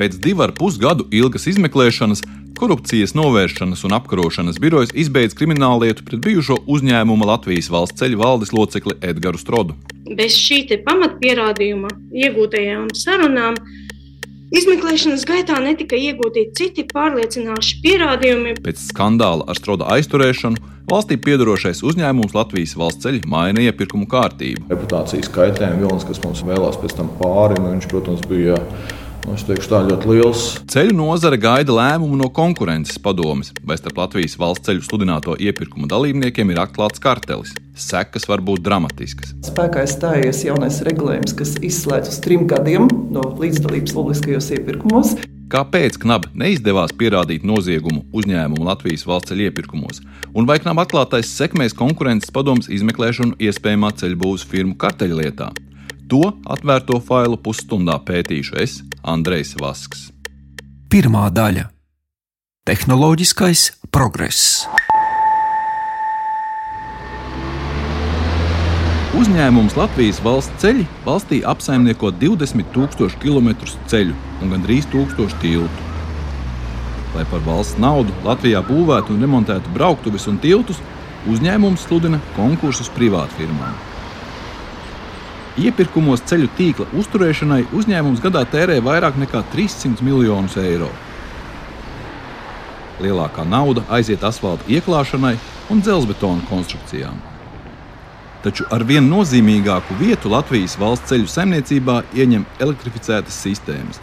Pēc divu ar pus gadu ilgas izmeklēšanas Korupcijas novēršanas un apkarošanas birojas izbeidz krimināllietu pret bijušo uzņēmuma Latvijas valsts ceļu valdes locekli Edgars Strodu. Bez šī pamatpierādījuma iegūtajām sarunām Izmeklēšanas gaitā netika iegūti citi pārliecinoši pierādījumi. Pēc skandāla ar stroda aizturēšanu valstī piedarošais uzņēmums Latvijas valsts ceļi maina iepirkumu kārtību. Reputācijas kaitējuma vilnis, kas mums vēlās pēc tam pāri, nu, viņš, protams, bija es teikšu, tā ļoti liels. Ceļu nozare gaida lēmumu no konkurences padomes, vai starp Latvijas valsts ceļu sludināto iepirkumu dalībniekiem ir atklāts kartelis. Sekas var būt dramatiskas. Spēkā ir stājies jaunais regulējums, kas izslēdz uz trim gadiem no līdzdalības publiskajos iepirkumos. Kāpēc KNAB neizdevās pierādīt noziegumu uzņēmumu Latvijas valsts ceļu iepirkumos, un vai KNAB atklātais sekmēs konkurences padomus izmeklēšanu iespējamā ceļbūves firmu karteļlietā? To atvērto failu pusstundā pētīšu es, Andrejs Vasks. Pirmā daļa - Tehnoloģiskais progress. Uzņēmums Latvijas valsts ceļi valstī apsaimnieko 20 000 km ceļu un gandrīz 1000 tiltu. Lai par valsts naudu Latvijā būvētu un remontētu brauktuves un tiltus, uzņēmums sludina konkursus privātfirmām. Iepirkumos ceļu tīkla uzturēšanai uzņēmums gadā tērē vairāk nekā 300 miljonus eiro. Lielākā nauda aiziet asfalta ieklāšanai un dzelzbetona konstrukcijām. Taču ar vien nozīmīgāku vietu Latvijas valsts ceļu saimniecībā ieņem elektrificētas sistēmas,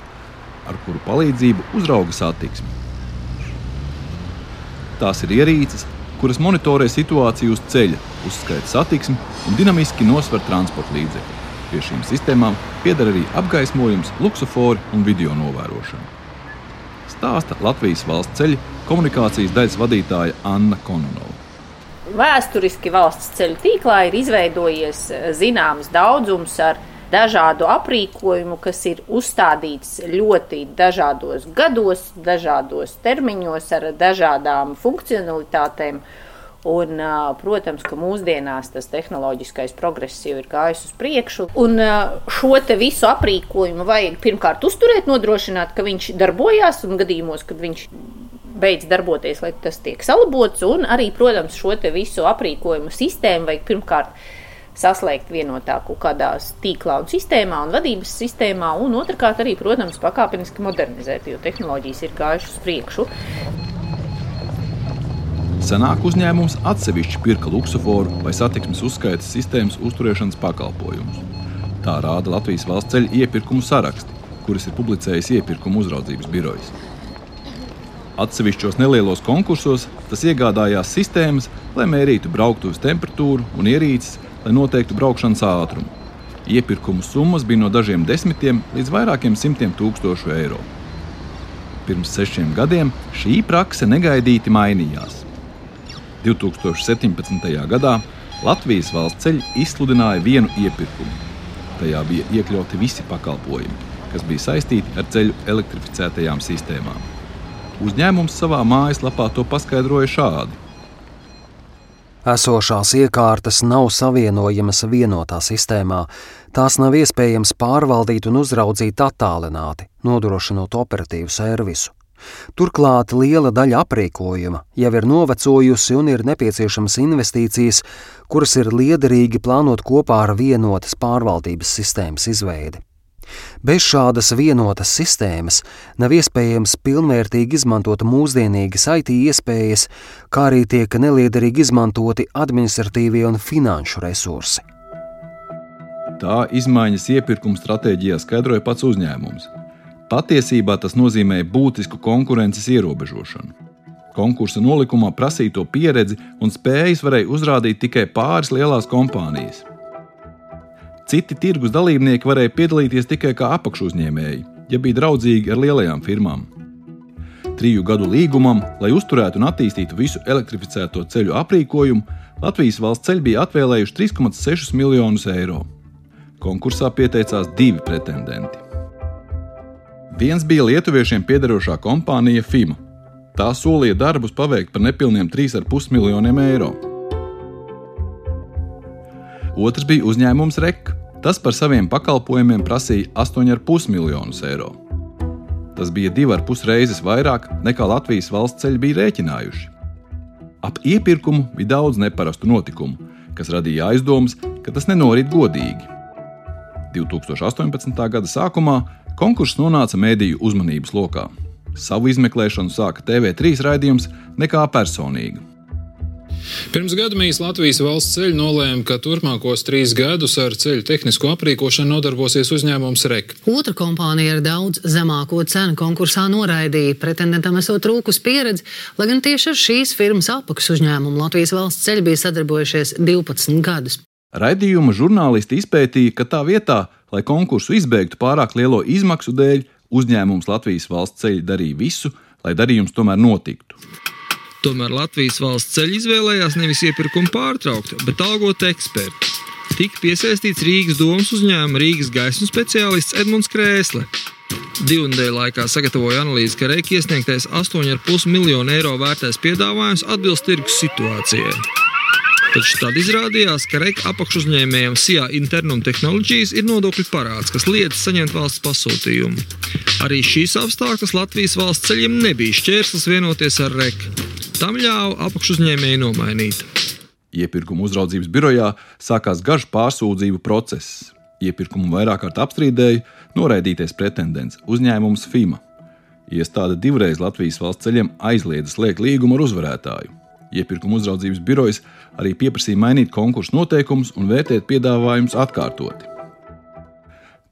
ar kuru palīdzību uzrauga satiksmi. Tās ir ierīces, kuras monitorē situāciju uz ceļa, uzskaita satiksmi un dinamiski nosver transporta līdzekļus. Pie šīm sistēmām pieder arī apgaismojums, luksofori un video novērošana. Stāsta Latvijas valsts ceļu komunikācijas daļas vadītāja Anna Kononova. Vēsturiski valsts ceļu tīklā ir izveidojies eh, zināms daudzums ar dažādu aprīkojumu, kas ir uzstādīts ļoti dažādos gados, dažādos termiņos, ar dažādām funkcionalitātēm. Un, protams, ka mūsdienās tas tehnoloģiskais progress jau ir gājis uz priekšu. Un šo visu aprīkojumu vajag pirmkārt uzturēt, nodrošināt, ka viņš darbojās un gadījumos, kad viņš beidz darboties, lai tas tiek salabots. Un arī, protams, šo visu aprīkojumu sistēmu vajag pirmkārt saslēgt vienotā kaut kādā tīklā un sistēmā un vadības sistēmā, un otrkārt arī, protams, pakāpeniski modernizēt, jo tehnoloģijas ir gājušas uz priekšu. Senāk uzņēmums atsevišķi pirka luksuforu vai satiksmes uzskaitas sistēmas uzturēšanas pakalpojumus. Tā rāda Latvijas valsts ceļu iepirkumu saraksti, kuras ir publicējis iepirkuma uzraudzības birojas. Atsevišķos nelielos konkursos tas iegādājās sistēmas, lai mērītu brauktuves temperatūru un ierīces, lai noteiktu braukšanas ātrumu. Iepirkumu summas bija no dažiem desmitiem līdz vairākiem simtiem tūkstošu eiro. Pirms sešiem gadiem šī prakse negaidīti mainījās. 2017. gadā Latvijas valsts ceļi izsludināja vienu iepirkumu. Tajā bija iekļauti visi pakalpojumi, kas bija saistīti ar ceļu elektrificētajām sistēmām. Uzņēmums savā mājaslapā to paskaidroja šādi. Esošās iekārtas nav savienojamas vienotā sistēmā. Tās nav iespējams pārvaldīt un uzraudzīt attālināti, nodrošinot operatīvu servisu. Turklāt liela daļa aprīkojuma jau ir novecojusi un ir nepieciešamas investīcijas, kuras ir liederīgi plānot kopā ar vienotas pārvaldības sistēmas izveidi. Bez šādas vienotas sistēmas nav iespējams pilnvērtīgi izmantot mūsdienīgas IT iespējas, kā arī tiek neliederīgi izmantoti administratīvie un finanšu resursi. Tā izmaiņas iepirkuma stratēģijā skaidroja pats uzņēmums. Patiesībā tas nozīmē būtisku konkurences ierobežošanu. Konkursa nolikumā prasīto pieredzi un spējas varēja uzrādīt tikai pāris lielās kompānijas. Citi tirgus dalībnieki varēja piedalīties tikai kā apakšuzņēmēji, ja bija draudzīgi ar lielajām firmām. Triju gadu līgumam, lai uzturētu un attīstītu visu elektrificēto ceļu aprīkojumu, Latvijas valsts ceļi bija atvēlējuši 3,6 miljonus eiro. Konkursā pieteicās divi pretendenti. Viens bija lietuviešiem piederošā kompānija FIMA. Tā solīja darbus paveikt par nepilniem 3,5 miljoniem eiro. Otrs bija uzņēmums REK. Tas par saviem pakalpojumiem prasīja 8,5 miljonus eiro. Tas bija divi ar pus reizes vairāk nekā Latvijas valsts ceļi bija rēķinājuši. Ap iepirkumu bija daudz neparastu notikumu, kas radīja aizdomas, ka tas nenorit godīgi. 2018. gada sākumā konkurss nonāca mēdīju uzmanības lokā. Savu izmeklēšanu sāka TV3 raidījums nekā personīga. Pirms gada mēs Latvijas valsts ceļu nolēmām, ka turpmākos trīs gadus ar ceļu tehnisko aprīkošanu nodarbosies uzņēmums REK. Otra kompānija ar daudz zemāko cenu konkursā noraidīja. Pretendentam esot trūkus pieredzi, lai gan tieši ar šīs firmas apakšu uzņēmumu Latvijas valsts ceļi bija sadarbojušies 12 gadus. Raidījuma žurnālisti izpētīja, ka tā vietā, lai konkursu izbeigtu pārāk lielo izmaksu dēļ, uzņēmums Latvijas valsts ceļi darīja visu, lai darījums tomēr notiktu. Tomēr Latvijas valsts ceļi izvēlējās nevis iepirkumu pārtraukt, bet algot ekspertu. Tika piesaistīts Rīgas domas uzņēmuma Rīgas gaismu speciālists Edmunds Krēsle. Divu nedēļu laikā sagatavoja analīzi, ka Reiki iesniegtais 8,5 miljonu eiro vērtais piedāvājums atbilst tirgus situācijai. Taču tad izrādījās, ka Reika apakšuzņēmējiem SIA Internum Technologies ir nodokļu parāds, kas liedz saņemt valsts pasūtījumu. Arī šīs apstākļas Latvijas valsts ceļiem nebija šķērslis vienoties ar Reika. Tam ļāva apakšuzņēmēji nomainīt. Iepirkuma uzraudzības birojā sākās garš pārsūdzību process. Iepirkumu vairāk kārt apstrīdēja noraidītais pretendents uzņēmums FIMA. Iestāde divreiz Latvijas valsts ceļiem aizliedza slēgt līgumu ar uzvarētāju. Iepirkuma uzraudzības birojas arī pieprasīja mainīt konkursu noteikumus un vērtēt piedāvājumus atkārtoti.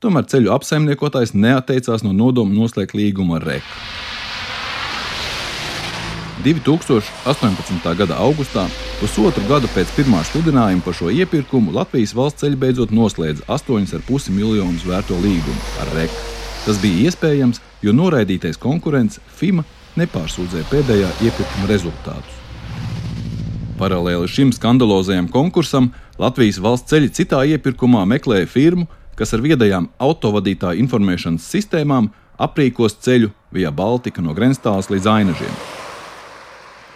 Tomēr ceļu apsaimniekotājs neatteicās no nodoma noslēgt līgumu ar REK. 2018. gada augustā, pusotru gadu pēc pirmā sludinājuma par šo iepirkumu, Latvijas valsts ceļi beidzot noslēdza 8,5 miljonus vērto līgumu ar REK. Tas bija iespējams, jo noraidītais konkurents FIMA nepārsūdzēja pēdējā iepirkuma rezultātus. Paralēli šim skandalozajam konkursam Latvijas valsts ceļi citā iepirkumā meklēja firmu, kas ar viedajām autovadītāju informēšanas sistēmām aprīkos ceļu via Baltika no Grenstāles līdz Ainažiem.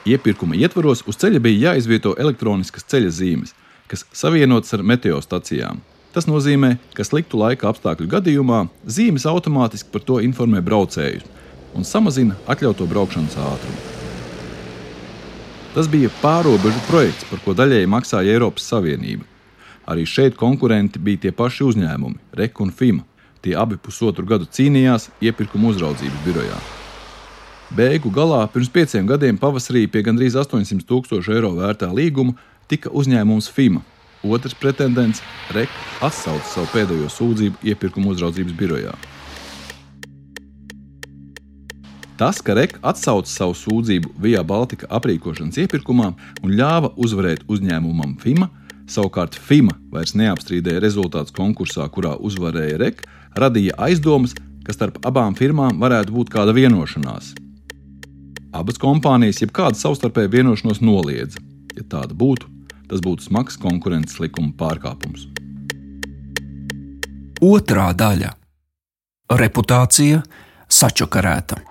Iepirkuma ietvaros uz ceļa bija jāizvieto elektroniskas ceļa zīmes, kas savienotas ar meteostacijām. Tas nozīmē, ka sliktu laika apstākļu gadījumā zīmes automātiski par to informē braucējus un samazina atļautu braukšanas ātrumu. Tas bija pārobežu projekts, par ko daļēji maksāja Eiropas Savienība. Arī šeit konkurenti bija tie paši uzņēmumi, REK un FIMA. Tie abi pusotru gadu cīnījās iepirkuma uzraudzības birojā. Beigu galā pirms pieciem gadiem pavasarī pie gandrīz 800 tūkstošu eiro vērtā līguma tika uzņēmums FIMA. Otrs pretendents, REK, atsauca savu pēdējo sūdzību iepirkuma uzraudzības birojā. Tas, ka REK atsauca savu sūdzību Vijā Baltika aprīkošanas iepirkumā un ļāva uzvarēt uzņēmumam FIMA, savukārt FIMA vairs neapstrīdēja rezultātus konkursā, kurā uzvarēja REK, radīja aizdomas, ka starp abām firmām varētu būt kāda vienošanās. Abas kompānijas jebkādu savstarpēju vienošanos noliedza. Ja tāda būtu, tas būtu smags konkurences likuma pārkāpums. Otra daļa - reputācija sačakarēta.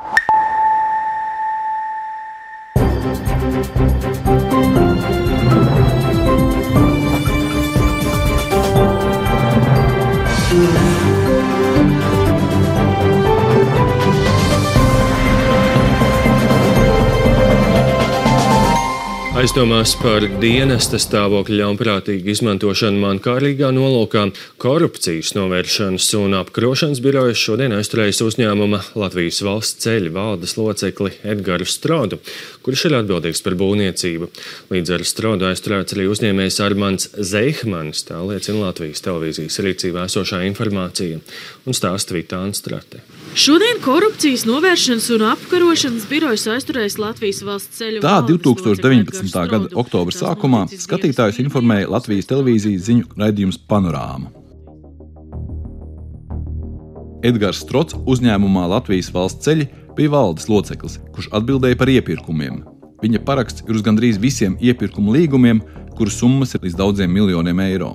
Aizdomās par dienesta stāvokļa ļaunprātīgu izmantošanu mankārīgā nolūkā korupcijas novēršanas un apkarošanas birojas šodien aizturējis uzņēmuma Latvijas valsts ceļu valdes locekli Edgars Strodu, kurš ir atbildīgs par būvniecību. Līdz ar Strodu aizturēts arī uzņēmējs Armāns Zeihmans, tā liecina Latvijas televīzijas rīcībā esošā informācija un stāsta Vitāna Strate. Šodien korupcijas novēršanas un apkarošanas birojas aizturējis Latvijas valsts ceļu. Tā 2019. gada oktobra sākumā skatītājus informēja Latvijas televīzijas ziņu raidījums Panorāma. Edgars Strots uzņēmumā Latvijas valsts ceļi bija valdes loceklis, kurš atbildēja par iepirkumiem. Viņa paraksts ir uz gandrīz visiem iepirkumu līgumiem, kuru summas ir līdz daudziem miljoniem eiro.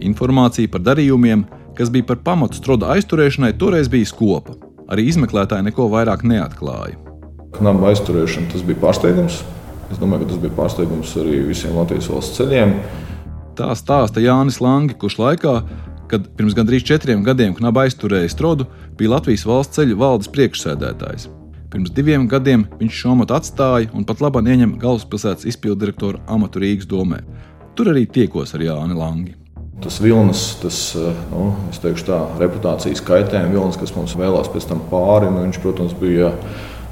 Informācija par darījumiem, kas bija par pamatu stroda aizturēšanai, toreiz bija skopa. Arī izmeklētāji neko vairāk neatklāja. Knaba aizturēšana tas bija pārsteigums. Es domāju, ka tas bija pārsteigums arī visiem Latvijas valsts ceļiem. Tā stāsta Jānis Langi, kurš laikā, kad pirms gandrīz četriem gadiem knaba aizturēja Strodu, bija Latvijas valsts ceļu valdes priekšsēdētājs. Pirms diviem gadiem viņš šo amatu atstāja un pat labāk ieņem galvaspilsētas izpilddirektora amatu Rīgas domē. Tur arī tiekos ar Jāni Langi. Tas vilnis, tas nu, teikšu, tā, reputācijas kaitējuma vilnis, kas mums vēlās pēc tam pāri, nu, viņš, protams, bija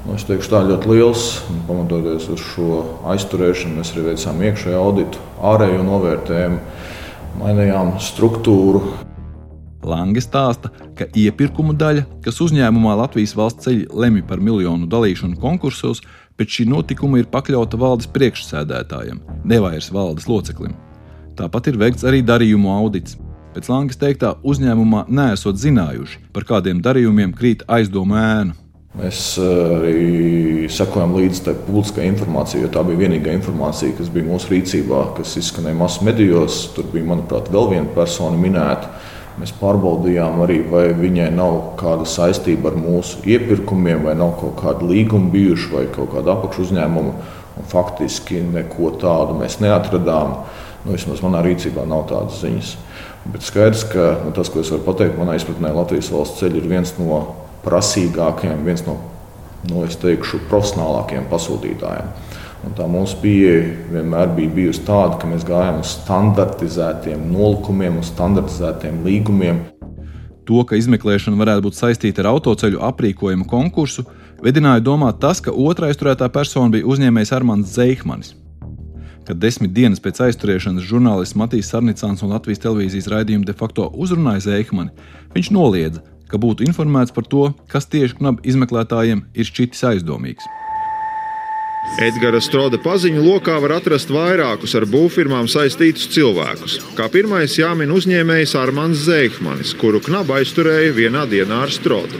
nu, teikšu, tā, ļoti liels. Pamatoties uz šo aizturēšanu, mēs arī veicām iekšējo auditu, ārējo novērtējumu, mainījām struktūru. Lange stāsta, ka iepirkumu daļa, kas uzņēmumā Latvijas valsts ceļi lemj par miljonu dalīšanu konkursos, pēc šī notikuma ir pakļauta valdes priekšsēdētājam, nevairs valdes loceklim. Tāpat ir veikts arī darījumu audits. Pēc Langas teiktā, uzņēmumā nesot zinājuši, par kādiem darījumiem krīt aizdomu ēnu. Mēs eh, arī sekojam līdzi tai publiskai informācijai, jo tā bija vienīgā informācija, kas bija mūsu rīcībā, kas izskanēja masu medijos. Tur bija, manuprāt, vēl viena persona minēta. Mēs pārbaudījām arī, vai viņai nav kāda saistība ar mūsu iepirkumiem, vai nav kaut kāda līguma bijuši, vai kaut kāda apakšu uzņēmuma. Un faktiski neko tādu mēs neatradām. Nu, vismaz manā rīcībā nav tādas ziņas. Bet skaidrs, ka nu, tas, ko es varu pateikt, manā izpratnē Latvijas valsts ceļš ir viens no prasīgākajiem, viens no nu, teikšu, profesionālākajiem pasūtītājiem. Un tā mūsu pieeja vienmēr bija bijusi tāda, ka mēs gājām uz standartizētiem nolikumiem, uz standartizētiem līgumiem. To, ka izmeklēšana varētu būt saistīta ar autoceļu aprīkojumu konkursu, vedināja domāt tas, ka otrā aizturētā persona bija uzņēmējs Armāns Zeihmanis. Kad desmit dienas pēc aizturēšanas žurnālists Matīs Sarnicāns un Latvijas televīzijas raidījuma de facto uzrunāja Zeihmani, viņš noliedza, ka būtu informēts par to, kas tieši knaba izmeklētājiem ir šķitis aizdomīgs. Edgara Stroda paziņu lokā var atrast vairākus ar būvfirmām saistītus cilvēkus. Kā pirmais jāmin uzņēmējs Armāns Zeihmanis, kuru knaba aizturēja vienā dienā ar Strodu.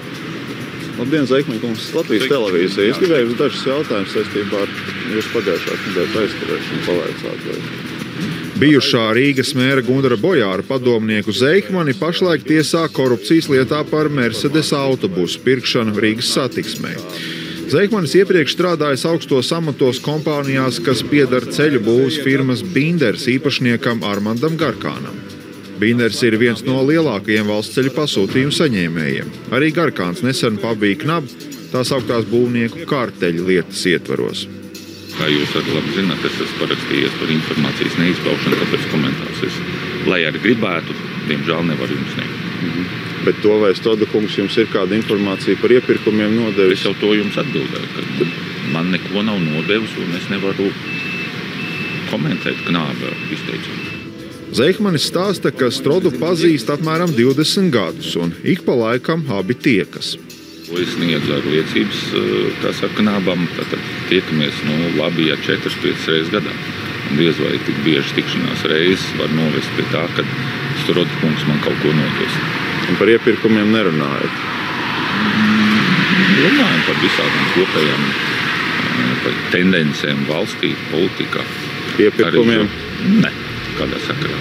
Labdien, kungs, Latvijas televīzija. Es gribēju dažus jautājumus saistībā ar jūsu pagājušās nedēļas aizturēšanu pavaicāt. Vai... Bijušā Rīgas mēra Gunara Bojāra padomnieku Zeikmani pašlaik tiesā korupcijas lietā par Mercedes autobusu pirkšanu Rīgas satiksmē. Zeikmanis iepriekš strādājis augstos amatos kompānijās, kas pieder ceļu būvniecības firmas Binders īpašniekam Armandam Garkānam. Binders ir viens no lielākajiem valsts ceļu pasūtījumu saņēmējiem. Arī Garkāns nesen pabija knabu tās augtās būvnieku kārteļu lietas ietvaros. Kā jūs arī labi zināt, es esmu parakstījies par informācijas neizpaušanu, tāpēc komentārus es, lai arī gribētu, diemžēl nevaru jums sniegt. -hmm. Bet to vai Stoda kungs jums ir kāda informācija par iepirkumiem nodevis? Es jau to jums atbildēju, ka man neko nav nodevis un es nevaru komentēt knāba izteikumu. Zeikmanis stāsta, ka Strodu pazīst apmēram 20 gadus, un ik pa laikam abi tiekas. Es sniedzu ar liecības, eh, kā saka, nabam. Tad tiekamies nu, labi, ja 4-5 reizes gadā. Un diez vai tik bieži tikšanās reizes var novest pie tā, ka Strods kungs man kaut ko nodos. Un par iepirkumiem nerunājot? Runājam par visādām kopējām eh, par tendencēm valstī, politikā. Iepirkumiem? Nē, kādā sakarā.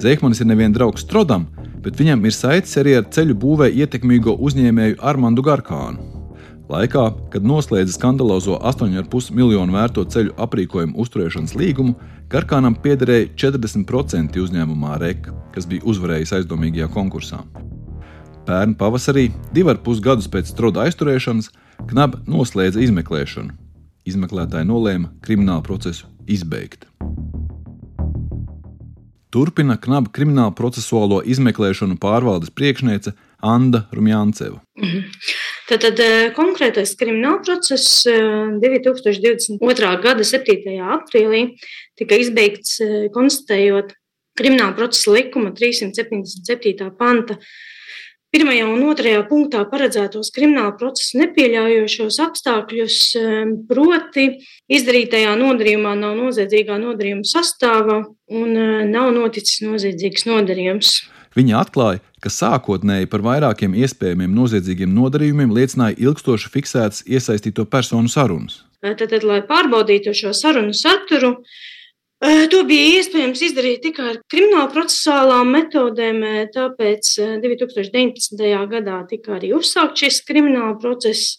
Zeikmanis ir neviens draugs Strodam, bet viņam ir saites arī ar ceļu būvē ietekmīgo uzņēmēju Armandu Garkānu. Laikā, kad noslēdza skandalozo 8,5 miljonu vērto ceļu aprīkojumu uzturēšanas līgumu, Garkānam piederēja 40% uzņēmumā REK, kas bija uzvarējis aizdomīgajā konkursā. Pērn pavasarī, divi ar pus gadus pēc stroda aizturēšanas, Knaba noslēdza izmeklēšanu. Izmeklētāji nolēma kriminālu procesu izbeigt. Turpina knaba krimināla procesuālo izmeklēšanu pārvaldes priekšniece Anna Rumjānceva. Mhm. Tātad eh, konkrētais krimināla process 2022. Eh, gada 7. aprīlī tika izbeigts eh, konstatējot krimināla procesa likuma 377. panta Pirmajā un otrajā punktā paredzētos krimināla procesu nepieļaujošos apstākļus, ehm, proti, izdarītajā nodarījumā nav noziedzīgā nodarījuma sastāvā un eh, nav noticis noziedzīgs nodarījums. Viņa atklāja, ka sākotnēji par vairākiem iespējamiem noziedzīgiem nodarījumiem liecināja ilgstoši fiksētas iesaistīto personu sarunas. Tad, lai pārbaudītu šo sarunu saturu, To bija iespējams izdarīt tikai ar krimināla procesuālām metodēm, tāpēc 2019. gadā tika arī uzsākts šis krimināla process.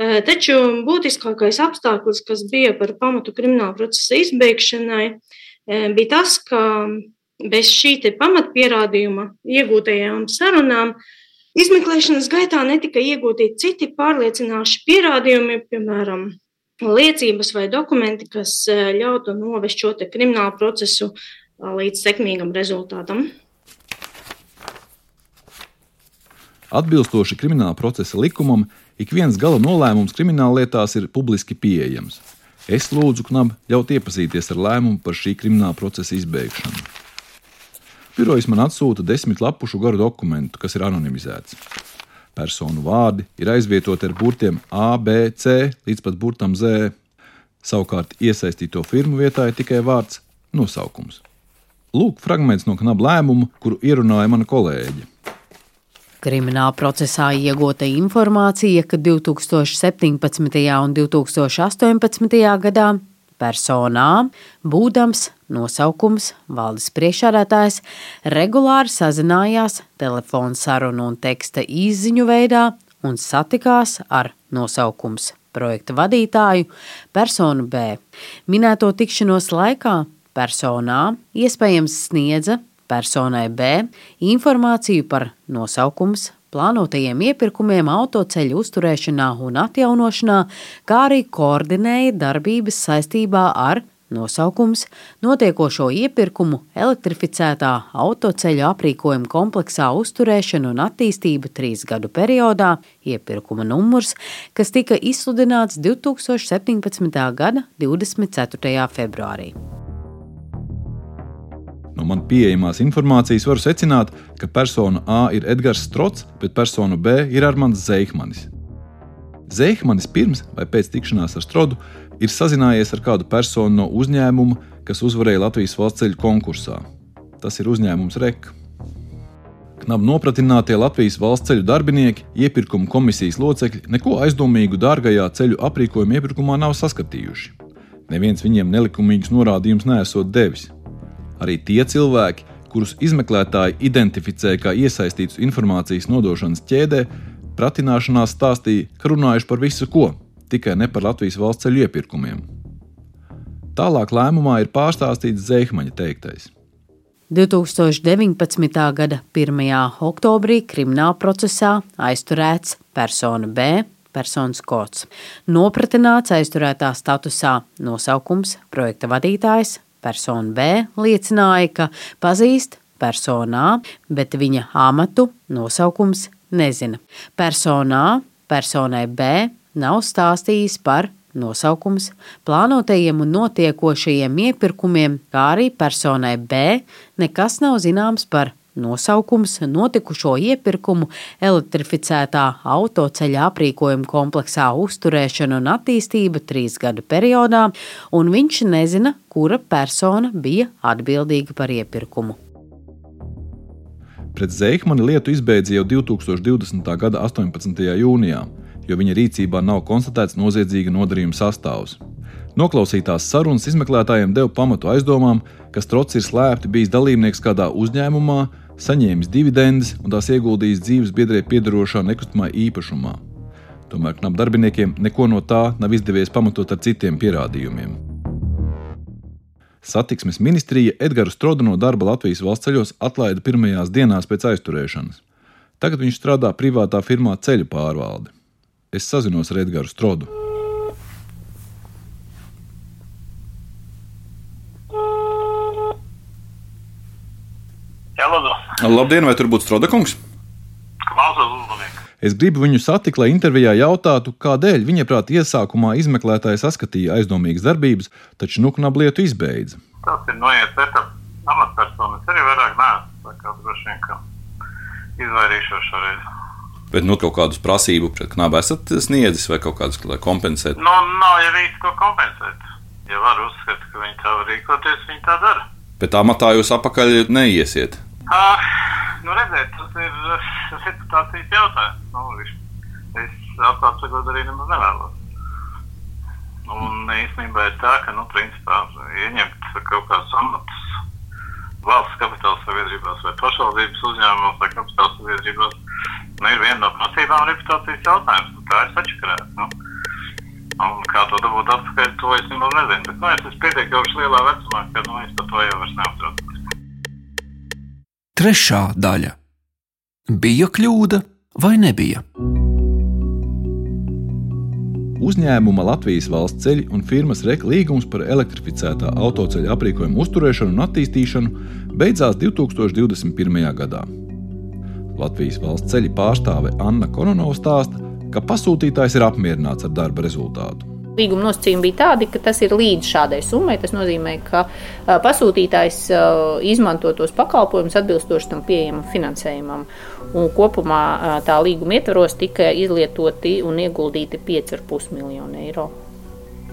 Taču būtiskākais apstākļus, kas bija par pamatu krimināla procesa izbeigšanai, bija tas, ka bez šī pamatpierādījuma iegūtajām sarunām izmeklēšanas gaitā netika iegūti citi pārliecinoši pierādījumi, piemēram, liecības vai dokumenti, kas ļautu novest šo kriminālu procesu līdz sekmīgam rezultātam. Atbilstoši krimināla procesa likumam, ik viens gala nolēmums krimināllietās ir publiski pieejams. Es lūdzu Knabu ļaut iepazīties ar lēmumu par šī krimināla procesa izbeigšanu. Birojas man atsūta desmit lapušu garu dokumentu, kas ir anonimizēts. Personu vārdi ir aizvietoti ar burtiem A, B, C līdz pat burtam Z. Savukārt iesaistīto firmu vietā ir tikai vārds nosaukums. Lūk, fragments no knaba lēmuma, kuru ierunāja mana kolēģe. Krimināla procesā iegūta informācija, ka 2017. un 2018. gadā personā būdams nosaukums valdes priekšādātājs regulāri sazinājās telefonu sarunu un teksta izziņu veidā un satikās ar nosaukums projekta vadītāju personu B. Minēto tikšanos laikā personā iespējams sniedza personai B informāciju par nosaukums, plānotajiem iepirkumiem autoceļu uzturēšanā un atjaunošanā, kā arī koordinēja darbības saistībā ar nosaukums notiekošo iepirkumu elektrificētā autoceļu aprīkojuma kompleksā uzturēšanu un attīstību trīs gadu periodā, iepirkuma numurs, kas tika izsludināts 2017. gada 24. februārī. No man pieejamās informācijas varu secināt, ka persona A ir Edgars Strots, bet persona B ir Armāns Zeihmanis. Zeihmanis pirms vai pēc tikšanās ar Strodu ir sazinājies ar kādu personu no uzņēmuma, kas uzvarēja Latvijas valsts ceļu konkursā. Tas ir uzņēmums REK. Knapi nopratinātie Latvijas valsts ceļu darbinieki, iepirkuma komisijas locekļi neko aizdomīgu dārgajā ceļu aprīkojuma iepirkumā nav saskatījuši. Neviens viņiem nelikumīgus norādījumus nesot devis. Arī tie cilvēki, kurus izmeklētāji identificēja kā iesaistītus informācijas nodošanas ķēdē, pratināšanās stāstīja, ka runājuši par visu ko, tikai ne par Latvijas valsts ceļu iepirkumiem. Tālāk lēmumā ir pārstāstīts Zeihmaņa teiktais. 2019. gada 1. oktobrī krimināla procesā aizturēts persona B, personas kods. Nopratināts aizturētā statusā nosaukums projekta vadītājs Persona B liecināja, ka pazīst personu A, bet viņa amatu nosaukums nezina. Persona A personai B nav stāstījis par nosaukums, plānotajiem un notiekošajiem iepirkumiem, kā arī personai B nekas nav zināms par Nosaukums notikušo iepirkumu elektrificētā autoceļa aprīkojuma kompleksā uzturēšana un attīstība trīs gadu periodā, un viņš nezina, kura persona bija atbildīga par iepirkumu. Pret Zeihmani lietu izbeidza jau 2020. gada 18. jūnijā, jo viņa rīcībā nav konstatēts noziedzīga nodarījuma sastāvs. Noklausītās sarunas izmeklētājiem deva pamatu aizdomām, ka Strots ir slēpti bijis dalībnieks kādā uzņēmumā, saņēmis dividendes un tās ieguldījis dzīves biedrē piedarošā nekustamā īpašumā. Tomēr knap darbiniekiem neko no tā nav izdevies pamatot ar citiem pierādījumiem. Satiksmes ministrija Edgars Strodu no darba Latvijas valsts ceļos atlaida pirmajās dienās pēc aizturēšanas. Tagad viņš strādā privātā firmā Ceļu pārvalde. Es sazinos ar Edgars Strodu. Labdien, vai tur būtu Strodakungs? Klausos, uzmanīgi. Es gribu viņu satikt, lai intervijā jautātu, kādēļ viņa prāt iesākumā izmeklētāji saskatīja aizdomīgas darbības, taču nu knab lietu izbeidza. Tas ir noiets etaps amatpersonas. Arī vairāk neesmu, tā kā droši vien, ka izvairīšos šoreiz. Bet nu kaut kādus prasību pret knabu esat sniedzis vai kaut kādus, lai kompensētu? Nu, nav jau īsti ko kompensēt. Ja var uzskatīt, ka viņi tā var rīkoties, viņi tā dara. Bet amatā jūs apakaļ neiesiet. Uh, nu redziet, tas ir reputācijas jautājums. Nu, es atklāt sakot, arī nemaz nevēlos. Un īstenībā ir tā, ka, nu, principā, ieņemt kaut kādus amatus valsts kapitāla sabiedrībās vai pašvaldības uzņēmumos vai kapitāla sabiedrībās, nu, ir viena no prasībām reputācijas jautājums. Nu, tā ir sačakarēta. Nu. Un kā to dabūt atpakaļ, to es nemaz nezinu. Bet, nu, es esmu pietiekami lielā vecumā, ka, nu, es par to jau vairs neuztraucos. Trešā daļa. Bija kļūda vai nebija? Uzņēmuma Latvijas valsts ceļi un firmas reka līgums par elektrificētā autoceļa aprīkojuma uzturēšanu un attīstīšanu beidzās 2021. gadā. Latvijas valsts ceļa pārstāve Anna Koronova stāsta, ka pasūtītājs ir apmierināts ar darba rezultātu. Līguma nosacījumi bija tādi, ka tas ir līdz šādai summai. Tas nozīmē, ka pasūtītājs izmanto tos pakalpojumus atbilstoši tam pieejamam finansējumam. Un kopumā tā līguma ietvaros tika izlietoti un ieguldīti 5,5 miljoni eiro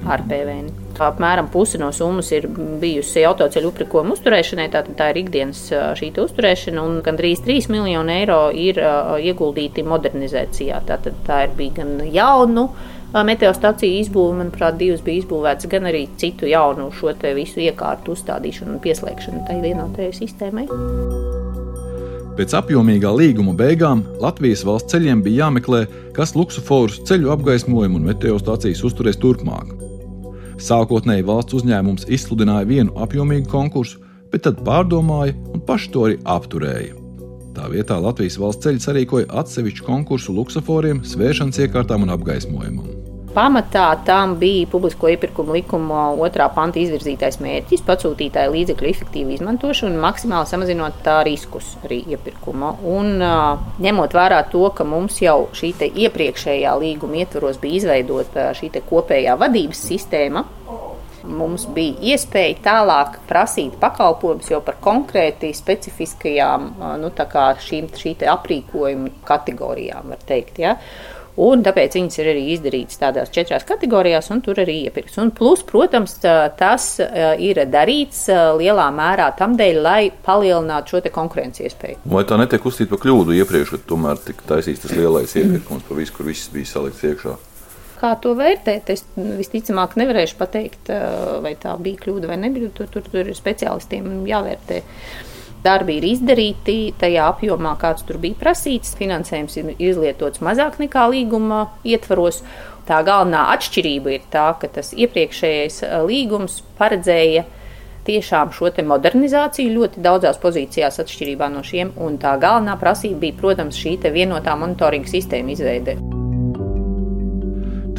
ar PVN. Apmēram pusi no summas ir bijusi autoceļu aprīkojuma uzturēšanai, tātad tā ir ikdienas šī uzturēšana, un gandrīz 3 miljoni eiro ir ieguldīti modernizācijā. Tātad tā ir bija gan jaunu meteostaciju izbūve, manuprāt, divas bija izbūvētas, gan arī citu jaunu šo visu iekārtu uzstādīšanu un pieslēgšanu tai vienotajai sistēmai. Pēc apjomīgā līguma beigām Latvijas valsts ceļiem bija jāmeklē, kas luksusforus ceļu apgaismojumu un meteostacijas uzturēs turpmāk. Sākotnēji valsts uzņēmums izsludināja vienu apjomīgu konkursu, bet tad pārdomāja un paši to arī apturēja. Tā vietā Latvijas valsts ceļš sarīkoja atsevišķu konkursu luksusforiem, svēršanas iekārtām un apgaismojumam. Pamatā tam bija publisko iepirkumu likuma otrā panta izvirzītais mērķis - pasūtītāja līdzekļu efektīva izmantošana un maksimāli samazinot tā riskus arī iepirkuma. Un, ņemot vērā to, ka mums jau šī iepriekšējā līguma ietvaros bija izveidota šī kopējā vadības sistēma, mums bija iespēja tālāk prasīt pakalpojumus jau par konkrēti specifiskajām nu, šīm šī aprīkojuma kategorijām, var teikt. Ja? Un tāpēc viņas ir arī izdarītas tādās četrās kategorijās, un tur arī iepirkts. Un plus, protams, tas ir darīts lielā mērā tam dēļ, lai palielinātu šo konkurences iespēju. Vai tā netiek uzskatīta par kļūdu iepriekš, kad tomēr tika taisīts tas lielais iepirkums par visu, kur viss bija salikts iekšā? Kā to vērtēt? Es visticamāk nevarēšu pateikt, vai tā bija kļūda vai nebija. Tur, tur, tur ir speciālistiem jāvērtē. Darbi ir izdarīti tajā apjomā, kāds tur bija prasīts. Finansējums ir izlietots mazāk nekā līguma ietvaros. Tā galvenā atšķirība ir tā, ka tas iepriekšējais līgums paredzēja tiešām šo modernizāciju ļoti daudzās pozīcijās, atšķirībā no šiem. Un tā galvenā prasība bija, protams, šī vienotā monitoringa sistēma izveide.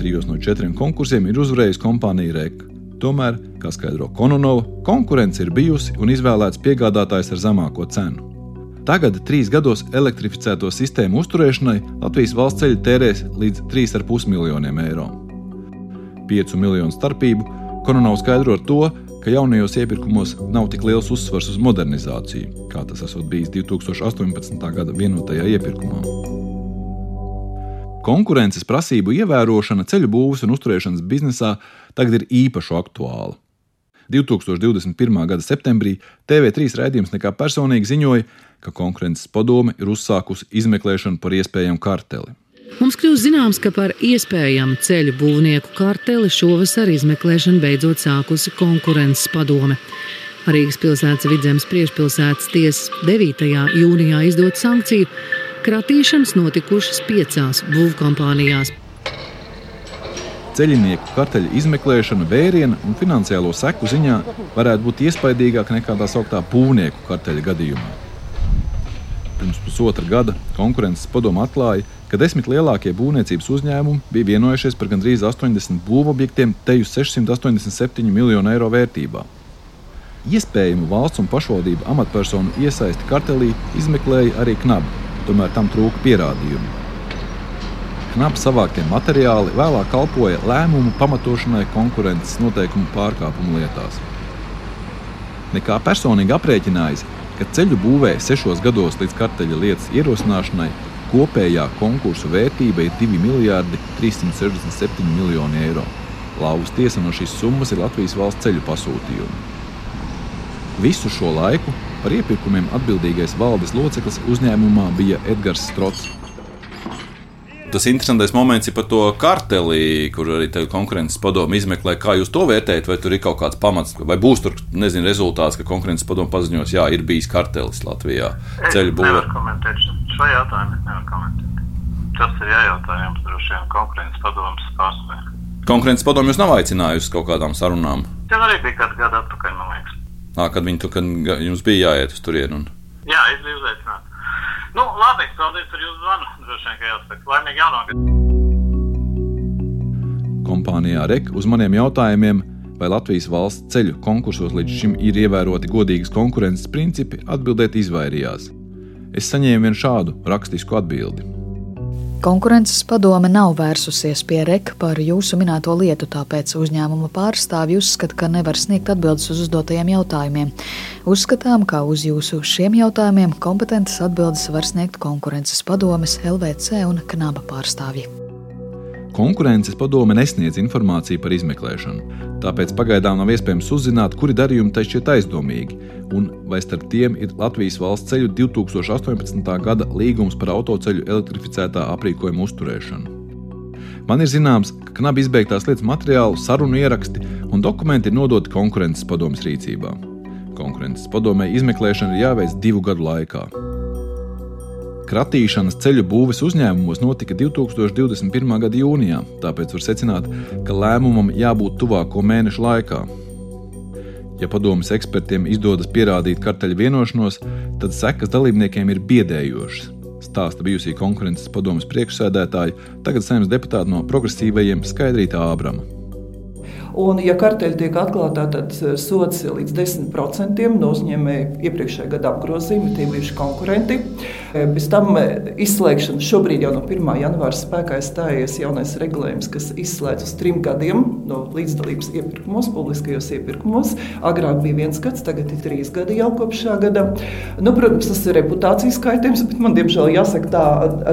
Trijos no četriem konkursiem ir uzvarējusi kompānija Reka. Tomēr, kā skaidro Kononova, konkurence ir bijusi un izvēlēts piegādātājs ar zemāko cenu. Tagad, trīs gados elektrificēto sistēmu uzturēšanai, Latvijas valsts ceļi tērēs līdz 3,5 miljoniem eiro. 5 miljonu starpību Kononovs skaidro ar to, ka jaunajos iepirkumos nav tik liels uzsvars uz modernizāciju, kā tas esot bijis 2018. gada vienotajā iepirkumā. Konkurences prasību ievērošana ceļu būvniecības un uzturēšanas biznesā tagad ir īpaši aktuāla. 2021. gada septembrī TV3 raidījums nekā personīgi ziņoja, ka konkurences padome ir uzsākusi izmeklēšanu par iespējamu karteli. Mums kļūst zināms, ka par iespējamu ceļu būvnieku karteli šovasar izmeklēšanu beidzot sākusi konkurences padome. Rīgas pilsētas vidzemes priekšpilsētas tiesas 9. jūnijā izdot sankciju Kratīšanas notikušas piecās būvkompānijās. Ceļinieku karteļa izmeklēšana vērienu un finansiālo seku ziņā varētu būt iespaidīgāka nekā tā sauktā būvnieku karteļa gadījumā. Pirms pusotra gada konkurences padoma atklāja, ka desmit lielākie būvniecības uzņēmumi bija vienojušies par gandrīz 80 būvobjektiem teju 687 miljonu eiro vērtībā. Iespējamu valsts un pašvaldību amatpersonu iesaisti kartelī izmeklēja arī Knaba tomēr tam trūka pierādījumu. Knapi savāktie materiāli vēlāk kalpoja lēmumu pamatošanai konkurences noteikumu pārkāpumu lietās. Nekā personīgi aprēķinājis, ka ceļu būvē sešos gados līdz karteļa lietas ierosināšanai kopējā konkursu vērtība ir 2 miljardi 367 miljoni eiro. Lauvas tiesa no šīs summas ir Latvijas valsts ceļu pasūtījumi. Visu šo laiku Par iepirkumiem atbildīgais valdes loceklis uzņēmumā bija Edgars Strots. Tas interesantais moments ir par to karteli, kur arī konkurences padome izmeklē, kā jūs to vērtējat, vai tur ir kaut kāds pamats, vai būs tur, nezinu, rezultāts, ka konkurences padome paziņos, jā, ir bijis kartelis Latvijā. Ceļu būvē. Šo jautājumu, nevar komentēt. Tas ir jājautā jums droši vien konkurences padomas pārstāvjiem. Konkurences padome jūs nav aicinājusi kaut kādām sarunām? Tas arī bija kādu gadu atpakaļ, man liekas. À, kad viņi tur, kad jums bija jāiet uz turieni. Un... Jā, es biju uzaicināts. Nu, labi, paldies par jūsu zvanu. Droši vien, ka jāsaka, laimīgi jaunogad. Kompānijā REK uz maniem jautājumiem, vai Latvijas valsts ceļu konkursos līdz šim ir ievēroti godīgas konkurences principi, atbildēt izvairījās. Es saņēmu vienu šādu rakstisku atbildi. Konkurences padome nav vērsusies pie REK par jūsu minēto lietu, tāpēc uzņēmuma pārstāvji uzskata, ka nevar sniegt atbildes uz uzdotajiem jautājumiem. Uzskatām, ka uz jūsu šiem jautājumiem kompetentas atbildes var sniegt konkurences padomes, LVC un Knaba pārstāvji. Konkurences padome nesniedz informāciju par izmeklēšanu, tāpēc pagaidām nav iespējams uzzināt, kuri darījumi tai šķiet aizdomīgi, un vai starp tiem ir Latvijas valsts ceļu 2018. gada līgums par autoceļu elektrificētā aprīkojuma uzturēšanu. Man ir zināms, ka knapi izbeigtās lietas materiālu, sarunu ieraksti un dokumenti ir nodoti konkurences padomes rīcībā. Konkurences padomē izmeklēšana ir jāveic divu gadu laikā. Kratīšanas ceļu būves uzņēmumos notika 2021. gada jūnijā, tāpēc var secināt, ka lēmumam jābūt tuvāko mēnešu laikā. Ja padomus ekspertiem izdodas pierādīt karteļa vienošanos, tad sekas dalībniekiem ir biedējošas. Stāsta bijusī konkurences padomus priekšsēdētāja, tagad saimnes deputāta no progresīvajiem Skaidrīta Ābrama. Un, ja karteļi tiek atklātā, tad sots ir līdz 10% no uzņēmēja iepriekšējā gada apgrozījuma, tie bijuši konkurenti. Bez tam eh, izslēgšana šobrīd jau no 1. janvāra spēkā stājies jaunais regulējums, kas izslēdz uz trim gadiem no līdzdalības iepirkumos, publiskajos iepirkumos. Agrāk bija viens gads, tagad ir trīs gadi jau kopš šā gada. Nu, protams, tas ir reputācijas kaitējums, bet man diemžēl jāsaka tā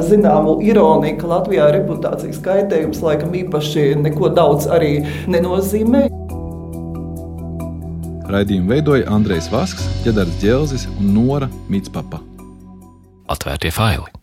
zināmu ironiju, ka Latvijā reputācijas kaitējums laikam īpaši neko daudz arī nenozīmē nozīmē. Raidījumu veidoja Andrejs Vasks, Čedars Dželzis un Nora Mitspapa. Atvērtie faili!